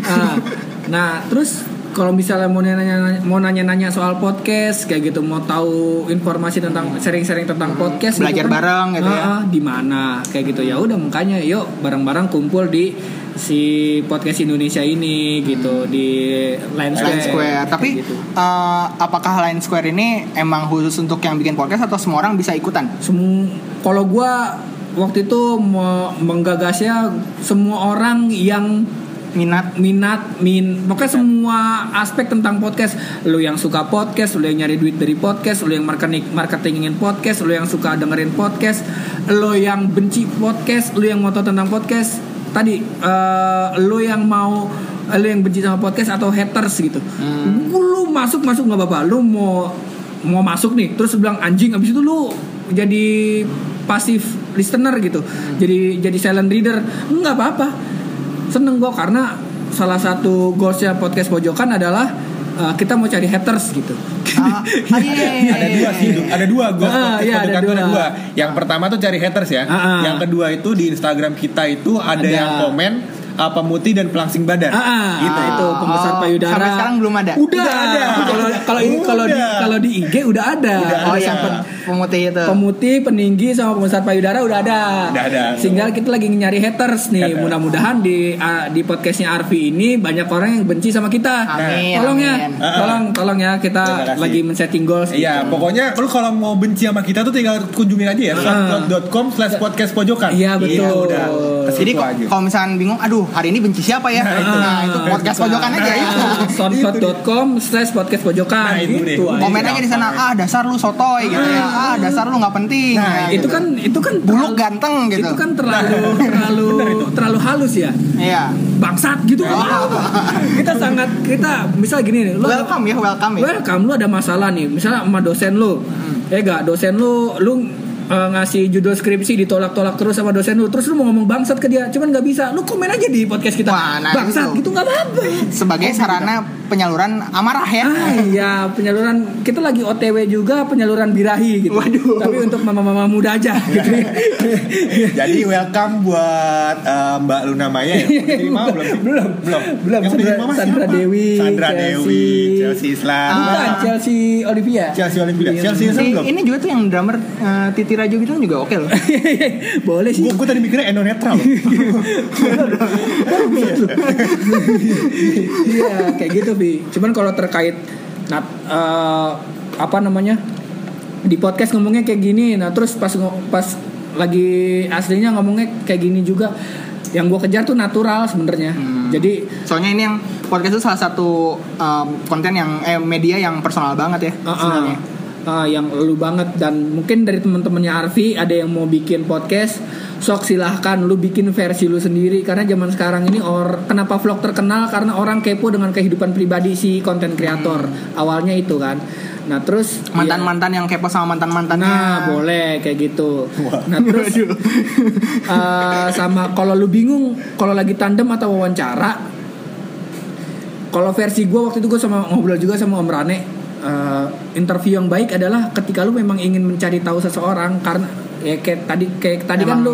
Speaker 2: Nah, nah terus kalau misalnya mau nanya mau nanya-nanya soal podcast kayak gitu mau tahu informasi tentang sharing-sharing tentang podcast
Speaker 1: Belajar
Speaker 2: gitu
Speaker 1: bareng gitu ya.
Speaker 2: Ah, di mana kayak gitu ya udah makanya yuk bareng-bareng kumpul di si podcast Indonesia ini gitu di Line Square,
Speaker 1: Line Square. Tapi
Speaker 2: gitu.
Speaker 1: eh, apakah Line Square ini emang khusus untuk yang bikin podcast atau semua orang bisa ikutan?
Speaker 2: Semu- kalau gua waktu itu mau menggagasnya semua orang yang
Speaker 1: Minat?
Speaker 2: minat min pokoknya semua aspek tentang podcast. Lu yang suka podcast lu yang nyari duit dari podcast lu yang marketing marketingin podcast lu yang suka dengerin podcast lu yang benci podcast lu yang mau tahu tentang podcast. Tadi eh, lu yang mau lu yang benci sama podcast atau haters gitu. Lu masuk masuk nggak apa-apa. Lu mau mau masuk nih terus bilang anjing abis itu lu jadi pasif listener gitu. Jadi jadi silent reader. Nggak apa-apa seneng gue karena salah satu goalsnya podcast pojokan adalah uh, kita mau cari haters gitu
Speaker 1: Ah, ah, iya, iya, iya,
Speaker 3: ada dua sih
Speaker 1: iya.
Speaker 3: ada dua gue
Speaker 2: Ah, iya, ada dua.
Speaker 3: yang pertama tuh cari haters ya
Speaker 2: Ah, ah.
Speaker 3: yang kedua itu di Instagram kita itu ada,
Speaker 2: Ada.
Speaker 3: yang komen uh, pemutih dan pelangsing badan
Speaker 2: Ah, ah,
Speaker 3: gitu
Speaker 2: itu pembesar
Speaker 1: Oh,
Speaker 2: payudara
Speaker 1: sampai sekarang belum ada?
Speaker 2: udah
Speaker 3: Udah ada.
Speaker 2: kalau kalau ini kalau di
Speaker 3: Udah.
Speaker 2: kalau di IG udah ada
Speaker 3: Udah
Speaker 1: Oh
Speaker 3: ada.
Speaker 1: yang pen- pemutih itu.
Speaker 2: pemutih peninggi sama pembesar payudara udah ada
Speaker 3: Udah ada.
Speaker 2: sehingga kita lagi nyari haters nih mudah-mudahan di ah, di podcastnya Arfi ini banyak orang yang benci sama kita
Speaker 1: Amin,
Speaker 2: tolong ya
Speaker 1: amin.
Speaker 2: tolong tolong ya
Speaker 3: Terima
Speaker 2: kita
Speaker 3: kasih.
Speaker 2: lagi men-setting goals
Speaker 3: Iya,
Speaker 2: gitu.
Speaker 3: pokoknya lu kalau mau benci sama kita tuh tinggal kunjungin aja ya soundcloud.com slash podcast pojokan.
Speaker 2: Iya, betul.
Speaker 3: udah. Ke
Speaker 1: Jadi kalau misalnya bingung, aduh hari ini benci siapa ya?
Speaker 3: Nah,
Speaker 1: Nah,
Speaker 3: itu.
Speaker 1: itu, podcast pojokan aja ya.
Speaker 2: Nah, soundcloud.com slash podcast pojokan
Speaker 3: Nah, itu.
Speaker 2: Gitu aja.
Speaker 1: Komen aja di sana, ah dasar lu sotoy gitu ya. Ah dasar lu nggak penting.
Speaker 3: Nah,
Speaker 2: itu kan itu kan
Speaker 1: Buluk ganteng gitu.
Speaker 2: itu kan terlalu terlalu terlalu halus ya
Speaker 1: Iya.
Speaker 2: bangsat gitu kan kita sangat kita misal gini nih lu
Speaker 1: Welcome ya, welcome ya.
Speaker 2: welcome lu ada masalah nih misalnya sama dosen lu
Speaker 1: Hmm.
Speaker 2: ya gak dosen lu lu eh, ngasih judul skripsi ditolak-tolak terus sama dosen lu, terus lu mau ngomong bangsat ke dia, cuman nggak bisa. Lu komen aja di podcast kita.
Speaker 1: Wah, nah
Speaker 2: bangsat
Speaker 1: itu.
Speaker 2: gitu nggak apa-apa.
Speaker 1: Sebagai sarana penyaluran amarah ya.
Speaker 2: Ah iya penyaluran kita lagi OTW juga penyaluran birahi gitu.
Speaker 1: Waduh.
Speaker 2: Tapi untuk mama-mama muda aja gitu.
Speaker 3: Jadi welcome buat eh, Mbak Luna Maya ya. Belum
Speaker 2: belum
Speaker 3: Belum.
Speaker 2: belum
Speaker 3: Yang
Speaker 2: Sandra,
Speaker 3: diterima
Speaker 2: Sandra
Speaker 3: siapa?
Speaker 2: Dewi
Speaker 3: Sandra
Speaker 2: Chelsea.
Speaker 3: Dewi, Chelsea Islam.
Speaker 2: Bukan Chelsea Olivia.
Speaker 3: Chelsea Olivia.
Speaker 2: Iya.
Speaker 3: Chelsea Islam belum.
Speaker 1: ini juga tuh yang drummer eh, Titi Rajo gitu kan juga oke loh.
Speaker 2: Boleh sih.
Speaker 3: Gue tadi mikirnya Eno Netral loh.
Speaker 2: Iya kayak gitu bi. Cuman kalau terkait nah, eh, apa namanya di podcast ngomongnya kayak gini, nah terus pas pas lagi aslinya ngomongnya kayak gini juga. Yang gue kejar tuh natural sebenarnya. Jadi
Speaker 1: Soalnya ini yang podcast itu salah satu um, konten yang eh media yang personal banget ya
Speaker 2: Ah, ah.
Speaker 1: sebenarnya.
Speaker 2: Ah, yang lu banget. Dan mungkin dari teman-temannya Arfi ada yang mau bikin podcast sok silahkan lu bikin versi lu sendiri. Karena zaman sekarang ini or kenapa vlog terkenal? Karena orang kepo dengan kehidupan pribadi si konten kreator awalnya itu kan. Nah terus ya-
Speaker 1: Mantan-mantan yang kepo sama mantan-mantannya.
Speaker 2: Nah, boleh kayak gitu. Nah, terus eh, sama kalau lu bingung kalau lagi tandem atau wawancara kalau versi gue waktu itu gue sama ngobrol juga sama Om Rane eh, interview yang baik adalah ketika lu memang ingin mencari tahu seseorang karena ya kayak tadi kayak tadi kan
Speaker 1: Emang
Speaker 2: lu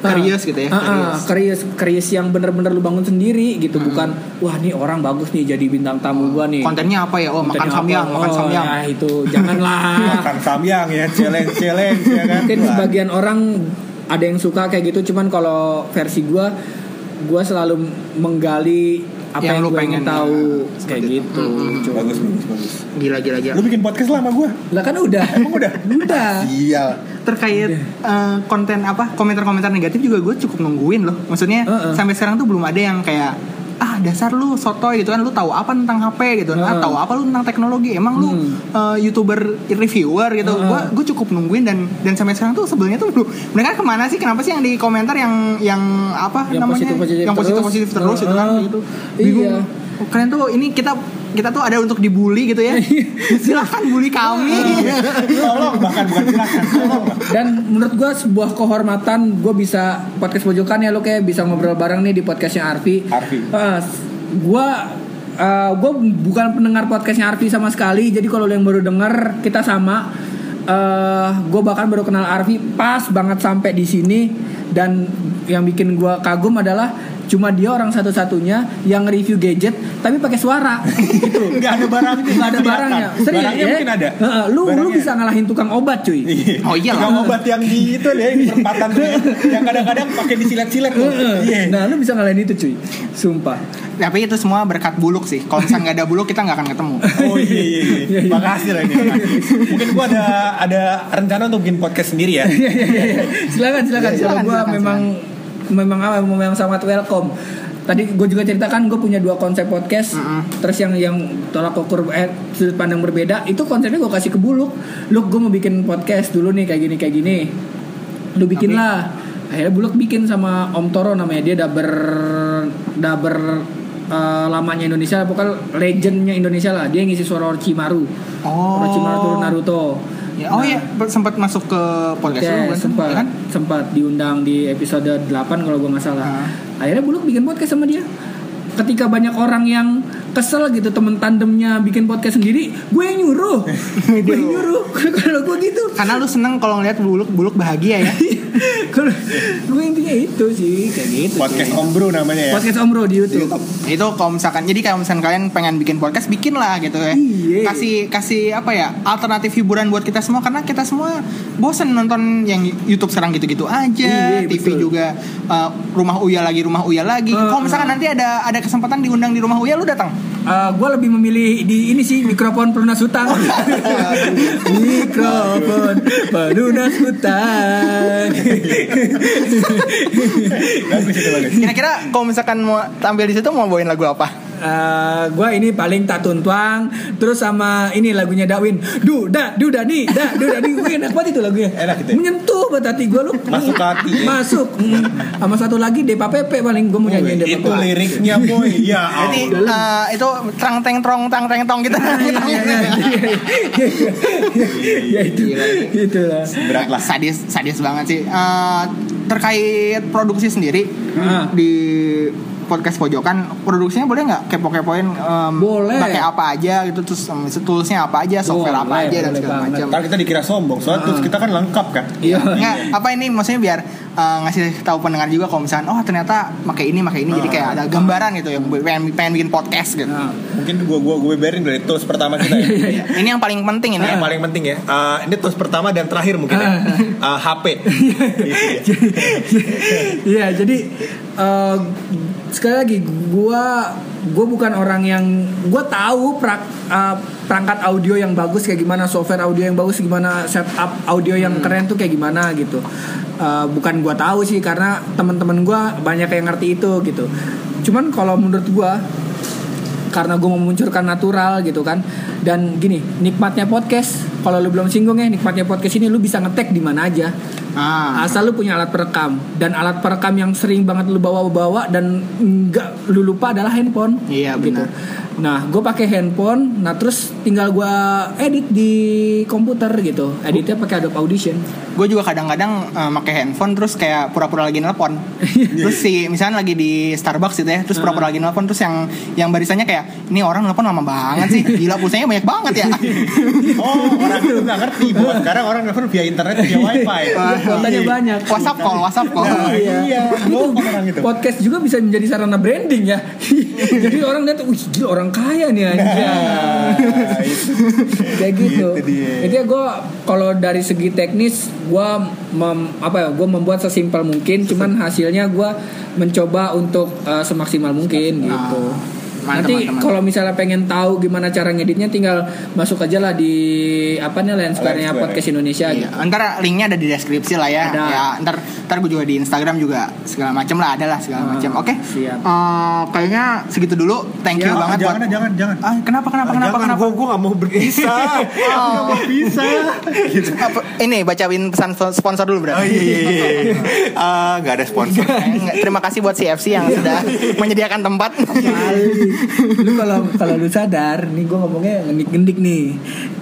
Speaker 1: curious gitu ya,
Speaker 2: Ah, ah, curious curious yang bener-bener lu bangun sendiri gitu bukan wah nih orang bagus nih jadi bintang tamu gua nih
Speaker 1: Kontennya apa ya? Oh, makan
Speaker 2: Kontennya
Speaker 1: samyang, makan
Speaker 2: Oh,
Speaker 1: samyang.
Speaker 2: ya itu janganlah
Speaker 3: Makan samyang ya, challenge challenge ya kan.
Speaker 2: mungkin sebagian orang ada yang suka kayak gitu cuman kalau versi gua gua selalu menggali apa
Speaker 1: Yang
Speaker 2: yang,
Speaker 1: lu pengen,
Speaker 2: tahu
Speaker 1: ya.
Speaker 2: kayak gitu
Speaker 1: Mm-mm.
Speaker 2: Cuma-
Speaker 3: Bagus bagus bagus.
Speaker 1: Gila gila gila.
Speaker 3: Lu bikin podcast lah sama gue.
Speaker 2: lah kan udah
Speaker 3: Emang udah?
Speaker 2: udah
Speaker 3: Iya.
Speaker 1: Terkait eh, konten apa komentar-komentar negatif juga gue cukup nungguin loh. Maksudnya
Speaker 2: Heeh.
Speaker 1: sampai sekarang tuh belum ada yang kayak ah dasar lu sotoy gitu kan lu tahu apa tentang HP gitu ah
Speaker 2: Heeh.
Speaker 1: tahu apa lu tentang teknologi emang lu
Speaker 2: Hmm.
Speaker 1: eh, youtuber reviewer gitu
Speaker 2: Heeh.
Speaker 1: gue gue cukup nungguin dan dan sampai sekarang tuh sebenarnya tuh aduh, mereka ke mana sih kenapa sih yang di komentar yang yang apa
Speaker 2: Yang
Speaker 1: namanya
Speaker 2: positif-positif
Speaker 1: yang positif
Speaker 2: terus.
Speaker 1: positif terus gitu kan gitu bingung
Speaker 2: Iya.
Speaker 1: kalian tuh ini kita kita tuh ada untuk dibully gitu ya. Silahkan bully kami.
Speaker 3: Tolong bahkan bukan silakan. Tolong.
Speaker 2: dan menurut gua sebuah kehormatan gua bisa podcast pojokan ya lo kayak bisa ngobrol bareng nih di podcastnya Arfi.
Speaker 3: Arfi.
Speaker 2: Eh, gua eh, gua bukan pendengar podcastnya Arfi sama sekali. Jadi kalau yang baru denger kita sama. Eh gue bahkan baru kenal Arfi pas banget sampai di sini. Dan yang bikin gua kagum adalah cuma dia orang satu-satunya yang review gadget tapi pakai suara gitu
Speaker 3: Enggak ada barangnya.
Speaker 2: nggak ada
Speaker 3: kelihatan.
Speaker 2: barangnya serius
Speaker 3: Barangnya
Speaker 2: ya?
Speaker 3: mungkin ada.
Speaker 2: Heeh, lu lu
Speaker 3: Barangnya.
Speaker 2: bisa ngalahin tukang obat cuy
Speaker 3: Iya.
Speaker 1: Oh, iyalah.
Speaker 3: Tukang obat yang di itu deh di perempatan tuh ya. Yang kadang-kadang pakai disilet-silet tuh. Iya.
Speaker 2: Nah, lu bisa ngalahin itu cuy. Sumpah.
Speaker 1: tapi itu semua berkat buluk sih kalau misalnya nggak ada buluk kita nggak akan ketemu
Speaker 3: Oh iya iya. iya. Makasih lah ini. makasih. Mungkin gua ada ada rencana untuk bikin podcast sendiri ya.
Speaker 2: Iya iya iya. Silakan silakan.
Speaker 1: Iya,
Speaker 2: Kalau
Speaker 1: silakan,
Speaker 2: gua
Speaker 1: silakan,
Speaker 2: memang memang apa memang sangat welcome. Tadi gue juga ceritakan gue punya dua konsep podcast.
Speaker 1: Mm-mm.
Speaker 2: Terus yang yang tolak ukur eh, sudut pandang berbeda itu konsepnya gue kasih ke buluk. Lu gue mau bikin podcast dulu nih kayak gini kayak gini. Lu bikin
Speaker 1: Tapi-
Speaker 2: lah. Akhirnya buluk bikin sama Om Toro namanya dia daber daber eh, lamanya Indonesia pokoknya legendnya Indonesia lah dia ngisi suara Orochimaru
Speaker 1: Oh.
Speaker 2: Orochimaru turun Naruto
Speaker 1: Ya, oh
Speaker 2: Nah,
Speaker 1: iya sempat masuk ke podcast lu kan?
Speaker 2: sempat
Speaker 1: Ya kan?
Speaker 2: sempat diundang di episode 8 kalau gue nggak salah.
Speaker 1: Ah.
Speaker 2: Akhirnya Buluk bikin podcast sama dia. Ketika banyak orang yang kesel gitu temen tandemnya bikin podcast sendiri, gue yang nyuruh. gue yang nyuruh. kalau gue gitu.
Speaker 1: Karena lu seneng kalau ngeliat buluk buluk bahagia ya.
Speaker 2: Kalau gue intinya itu sih kayak gitu.
Speaker 3: Podcast
Speaker 2: sih.
Speaker 3: Om Bro namanya ya.
Speaker 2: Podcast Om Bro di YouTube.
Speaker 1: itu kalau misalkan jadi kalau misalkan kalian pengen bikin podcast bikin lah gitu ya.
Speaker 2: Iya.
Speaker 1: Kasih kasih apa ya alternatif hiburan buat kita semua karena kita semua bosen nonton yang YouTube sekarang gitu-gitu aja.
Speaker 2: Iya,
Speaker 1: TV
Speaker 2: betul.
Speaker 1: juga uh, rumah Uya lagi rumah Uya lagi.
Speaker 2: Uh,
Speaker 1: kalau misalkan
Speaker 2: uh.
Speaker 1: nanti ada ada kesempatan diundang di rumah Uya lu datang.
Speaker 2: Gue lebih memilih di ini sih mikrofon pelunas hutang. mikrofon pelunas hutang.
Speaker 1: Kira-kira kalau misalkan mau tampil di situ mau bawain lagu apa?
Speaker 2: Eh, gua ini paling tak tuntuang terus sama ini lagunya Dawin. Duda duda nih da duda nih Wih, enak banget itu lagunya.
Speaker 3: Enak itu ya?
Speaker 2: menyentuh banget hati gua lu.
Speaker 3: Masuk hati ya?
Speaker 2: masuk. Mm. sama satu lagi Depa Pepe paling gua mau nyanyiin Depa
Speaker 3: itu liriknya boy. Ya
Speaker 1: Jadi eh, itu terang teng trong tang teng tong gitu.
Speaker 2: ya itu. Itu lah
Speaker 3: berat lah.
Speaker 1: Sadis sadis banget sih. Eh, terkait produksi sendiri
Speaker 2: Ah.
Speaker 1: di podcast pojokan produksinya boleh nggak? Kepo-kepoin em,
Speaker 2: Boleh.
Speaker 1: pakai apa aja gitu terus em, toolsnya apa aja software apa
Speaker 2: Boleh,
Speaker 1: aja dan segala macam.
Speaker 3: Ntar kita dikira sombong soalnya terus kita kan lengkap kan?
Speaker 2: Iya.
Speaker 1: Nggak, apa ini maksudnya biar eh, ngasih tahu pendengar juga kalau misalnya oh ternyata pakai ini pakai ini jadi kayak ada gambaran gitu yang pengen, pengen bikin podcast gitu
Speaker 2: Nah,
Speaker 3: mungkin gua gua gue beberin dari tools pertama kita ya
Speaker 1: ini yang paling penting ini
Speaker 3: Ini yang paling penting ya. Eh, ini tools pertama dan terakhir mungkin ya. Eh, HP. Gitu ya.
Speaker 2: Iya, jadi sekali lagi gua gue bukan orang yang gue tahu prak, eh, perangkat audio yang bagus kayak gimana, software audio yang bagus gimana, setup audio yang keren tuh kayak gimana gitu. Eh, bukan gua tahu sih karena teman-teman gua banyak yang ngerti itu gitu. Cuman kalau menurut gua karena gue memunculkan natural gitu kan dan gini nikmatnya podcast kalau lu belum singgung ya nikmatnya podcast ini lu bisa ngetek di mana aja
Speaker 1: ah.
Speaker 2: Asal lu punya alat perekam. Dan alat perekam yang sering banget lu bawa-bawa dan nggak lu lupa adalah handphone.
Speaker 1: Iya,
Speaker 2: gitu.
Speaker 1: benar.
Speaker 2: nah gue pakai handphone. Nah terus tinggal gue edit di komputer gitu. Editnya pakai Adobe Audition.
Speaker 1: Gue juga kadang-kadang eh, pakai handphone terus kayak pura-pura lagi nelpon. Terus si misalnya lagi di Starbucks gitu ya terus pura-pura lagi nelpon terus yang yang barisannya kayak ini orang nelpon lama banget sih. Gila pulsanya banyak banget ya.
Speaker 3: Oh, orang itu nggak ngerti. Bahwa sekarang orang nelfon via internet via wifi.
Speaker 2: Kuotanya banyak
Speaker 1: WhatsApp call WhatsApp call
Speaker 2: Iya.
Speaker 3: Iya,
Speaker 2: Itu
Speaker 3: ngomong orang itu.
Speaker 2: podcast juga bisa menjadi sarana branding ya. Jadi orang lihat, wih gila orang kaya nih aja.
Speaker 3: Nah.
Speaker 2: Kayak gitu.
Speaker 3: Gitu.
Speaker 2: Jadi gue kalau dari segi teknis gue apa ya? Gue membuat sesimpel mungkin, cuman hasilnya gue mencoba untuk eh, semaksimal mungkin gitu.
Speaker 1: Mantap,
Speaker 2: Nanti kalau misalnya pengen tahu gimana cara ngeditnya tinggal masuk aja lah di apa nih
Speaker 3: Lensquare.
Speaker 2: podcast Indonesia
Speaker 1: Iya,
Speaker 2: gitu.
Speaker 1: ntar linknya ada di deskripsi lah ya.
Speaker 2: Ada.
Speaker 1: Ya, ntar ntar gue juga di Instagram juga segala macam lah ada lah segala
Speaker 2: Ah,
Speaker 1: macam. Oke.
Speaker 2: siap.
Speaker 1: Eh, kayaknya segitu dulu. Thank you
Speaker 2: Siap.
Speaker 1: banget
Speaker 3: jangan,
Speaker 1: buat.
Speaker 3: jangan, jangan.
Speaker 1: Ah, kenapa kenapa kenapa
Speaker 3: jangan,
Speaker 1: kenapa?
Speaker 3: Gue gak mau berpisah. Gue gak mau pisah. Gitu.
Speaker 1: Ini bacain pesan sponsor dulu berarti.
Speaker 3: Oh iya iya iya. Ah, nggak ada sponsor.
Speaker 1: Terima kasih buat CFC yang sudah menyediakan tempat.
Speaker 2: Lu kalau kalau lu sadar nih gue ngomongnya ngendik ngendik nih.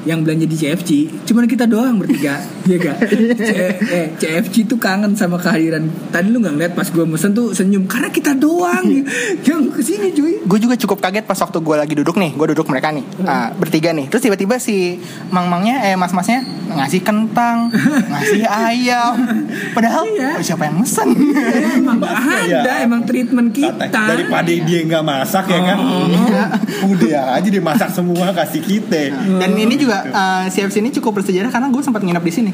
Speaker 2: Yang belanja di CFC cuman kita doang bertiga ya gak C- eh, CFC tuh kangen sama kehadiran. Tadi lu nggak ngeliat pas gue mesen tuh senyum karena kita doang. Yang ke sini cuy.
Speaker 1: Gue juga cukup kaget pas waktu gue lagi duduk nih gue duduk mereka nih ah, bertiga nih. Terus tiba-tiba si mang-mangnya eh mas-masnya ngasih kentang ngasih ayam. Padahal
Speaker 2: Iya.
Speaker 1: oh, siapa yang mesen?
Speaker 2: Emang
Speaker 3: Iya.
Speaker 2: ada emang treatment kita.
Speaker 3: Kata- Daripada dia nggak masak ya kan. Udah aja dia masak semua kasih kita.
Speaker 1: dan ini juga eh, CFC ini cukup bersejarah karena gue sempat nginep di sini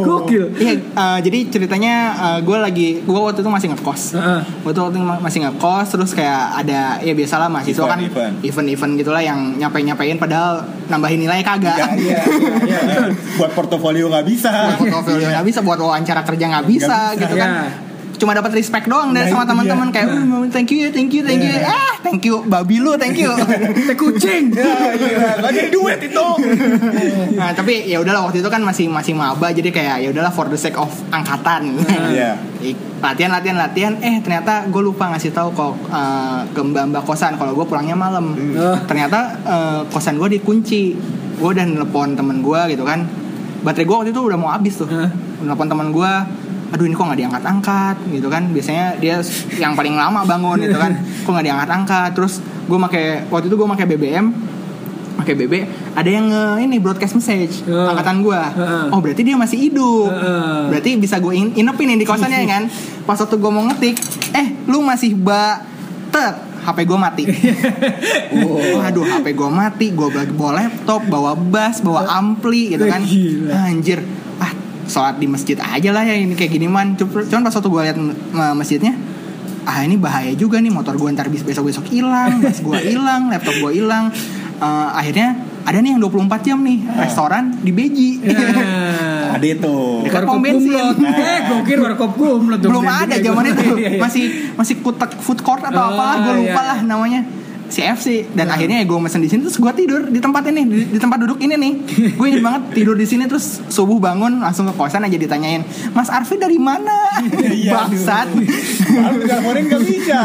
Speaker 2: gokil
Speaker 1: Iya, eh, jadi ceritanya gue lagi gue waktu itu masih ngekos. Tuh waktu itu ma- masih ngekos, terus kayak ada ya biasalah mahasiswa
Speaker 3: Event,
Speaker 1: kan
Speaker 3: event.
Speaker 1: event-event gitulah yang nyapain nyapain padahal nambahin nilai kagak.
Speaker 3: Iya, iya, iya. Buat portofolio nggak bisa.
Speaker 1: buat portfolio nggak bisa, buat wawancara kerja nggak bisa,
Speaker 3: bisa,
Speaker 1: gitu kan. Cuma dapat respect doang dari
Speaker 3: Nah,
Speaker 1: sama teman-teman kayak "Uh, thank you ya, thank you, thank you.
Speaker 3: Iya.
Speaker 1: Ah, thank you babi lu, thank you.
Speaker 2: teh kucing
Speaker 3: Iya, nggak jadi duit itu.
Speaker 1: nah, tapi ya udahlah waktu itu kan masih masih maba jadi kayak ya udahlah for the sake of angkatan.
Speaker 3: Iya.
Speaker 1: latihan latihan latihan eh ternyata gue lupa ngasih tahu kok eh, ke mbak mbak kosan kalau gue pulangnya malam
Speaker 2: Oh.
Speaker 1: ternyata eh, kosan gue dikunci gue udah nelpon temen gue gitu kan baterai gue waktu itu udah mau habis tuh
Speaker 2: Hah?
Speaker 1: nelpon temen gue aduh ini kok nggak diangkat angkat gitu kan. Biasanya dia yang paling lama bangun gitu kan. Kok nggak diangkat angkat terus gue make waktu itu gue make BBM pakai BB ada yang nge ini broadcast message
Speaker 2: Oh.
Speaker 1: angkatan gue
Speaker 2: Heeh.
Speaker 1: oh berarti dia masih hidup.
Speaker 2: Heeh.
Speaker 1: berarti bisa gue in inepin nih di kosannya kan. Pas waktu gue mau ngetik eh lu masih ba tet HP gue mati. Waduh HP gue mati. Gue bawa laptop Bawa bass Bawa ampli gitu kan. Anjir sholat di masjid aja lah ya Ini kayak gini man Cuman pas waktu gue liat masjidnya Ah ini bahaya juga nih Motor gue ntar besok-besok hilang Bass gue hilang Laptop gue hilang Eh, Akhirnya ada nih yang 24 jam nih Restoran di Beji
Speaker 2: Nah.
Speaker 3: Ada itu.
Speaker 1: Dekat pom bensin.
Speaker 2: Eh, gue kira warkop kumlot.
Speaker 1: belum ada zaman itu
Speaker 2: Iya, iya.
Speaker 1: masih masih kutek food court atau
Speaker 2: Oh,
Speaker 1: apalah gue lupa
Speaker 2: iya.
Speaker 1: lah namanya CFC dan akhirnya ya gue mesen di sini terus gue tidur di tempat ini di, di tempat duduk ini nih gue inget banget tidur di sini terus subuh bangun langsung ke kosan aja ditanyain Mas Arfi dari mana
Speaker 3: Iya,
Speaker 1: bangsat
Speaker 3: Harus teleponin gak bisa.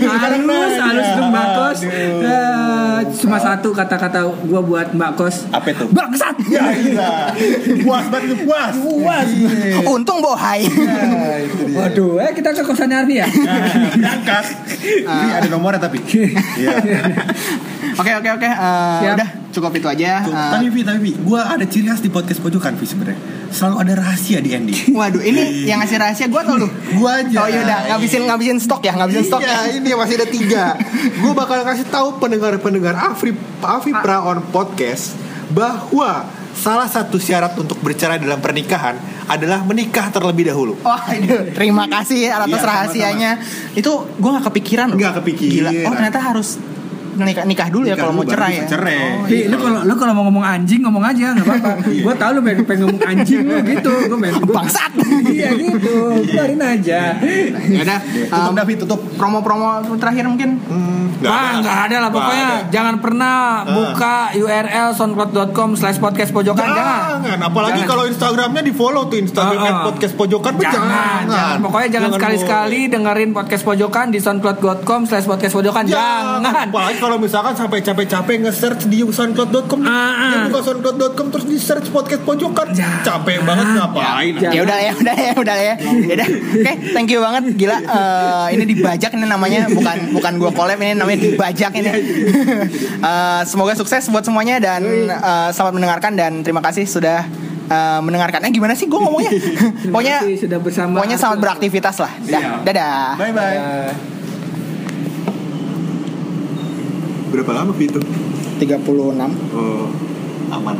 Speaker 2: Halus
Speaker 3: nanya.
Speaker 2: halus tuh mbak kos. Eh, cuma satu kata-kata gua buat mbak kos
Speaker 3: Apa itu?
Speaker 2: bangsat
Speaker 3: Ya iya. Puas banget puas. Puas.
Speaker 1: untung bohai
Speaker 2: waduh eh kita ke kosannya Arfi ya
Speaker 3: Nah, Berangkat. Ini ada nomornya tapi. Iya.
Speaker 1: oke oke oke eh, udah cukup itu aja Eh,
Speaker 3: Tapi Vi, tapi Vi, gue ada ciri khas di podcast pojokan Vi sebenarnya. Selalu ada rahasia di ending.
Speaker 1: waduh ini yang ngasih rahasia gue tau lu
Speaker 3: Gua aja.
Speaker 1: oh yaudah ngabisin ngabisin stok ya ngabisin stok ya
Speaker 4: Iya, ini masih ada tiga. Gue bakal kasih tahu pendengar-pendengar Afri Afri Praon podcast bahwa salah satu syarat untuk bercerai dalam pernikahan adalah menikah terlebih dahulu.
Speaker 1: Wah, aduh, terima kasih ya atas
Speaker 3: sama-sama.
Speaker 1: rahasianya. Itu gue nggak kepikiran loh.
Speaker 3: Nggak kepikiran.
Speaker 1: Gila. Oh ternyata harus nikah nikah dulu ya
Speaker 3: Nikah
Speaker 1: kalau mau cerai ya.
Speaker 3: cerai.
Speaker 1: Oh, iya.
Speaker 2: lu kalau lu kalau mau ngomong anjing ngomong aja nggak apa-apa. Gua tahu lu pengen, pengen ngomong anjing lu gitu. Gua pengen gua-
Speaker 1: Bangsat.
Speaker 2: Iya gitu. Biarin aja.
Speaker 1: Ya udah.
Speaker 3: Tutup
Speaker 1: um,
Speaker 3: David, tutup.
Speaker 1: Promo-promo terakhir mungkin.
Speaker 2: Wah nggak ada lah pokoknya
Speaker 3: ada.
Speaker 2: jangan pernah buka URL soundcloud.com slash podcast pojokan jangan.
Speaker 4: Jangan, apalagi
Speaker 2: Jangan.
Speaker 4: kalau Instagramnya di follow tuh Instagram
Speaker 2: Uh, uh.
Speaker 4: podcast pojokan tuh
Speaker 2: Jangan, jangan. Pokoknya jangan sekali-sekali dengerin podcast pojokan di soundcloud.com slash podcast pojokan. Jangan.
Speaker 4: Apalagi kalau misalkan sampai capek-capek nge-search di soundcloud.com,
Speaker 2: Ah, ah.
Speaker 4: dia buka soundcloud.com terus di search podcast pojokan.
Speaker 2: Jangan.
Speaker 4: Capek banget ngapain?
Speaker 2: Jangan.
Speaker 1: Ya udah ya udah ya udah ya. Ya udah. Oke, thank you banget. Gila eh, ini dibajak ini namanya bukan bukan gua collab ini namanya dibajak ini. Eh, semoga sukses buat semuanya dan eh, selamat mendengarkan dan terima kasih sudah eh, mendengarkannya gimana sih gua ngomongnya? pokoknya
Speaker 2: sudah bersama
Speaker 1: pokoknya selamat
Speaker 2: Arthur.
Speaker 1: beraktivitas lah. Dah,
Speaker 3: Iya.
Speaker 1: dadah.
Speaker 3: Bye bye.
Speaker 2: Eh,
Speaker 3: Berapa lama itu?
Speaker 1: 36
Speaker 3: Oh, aman.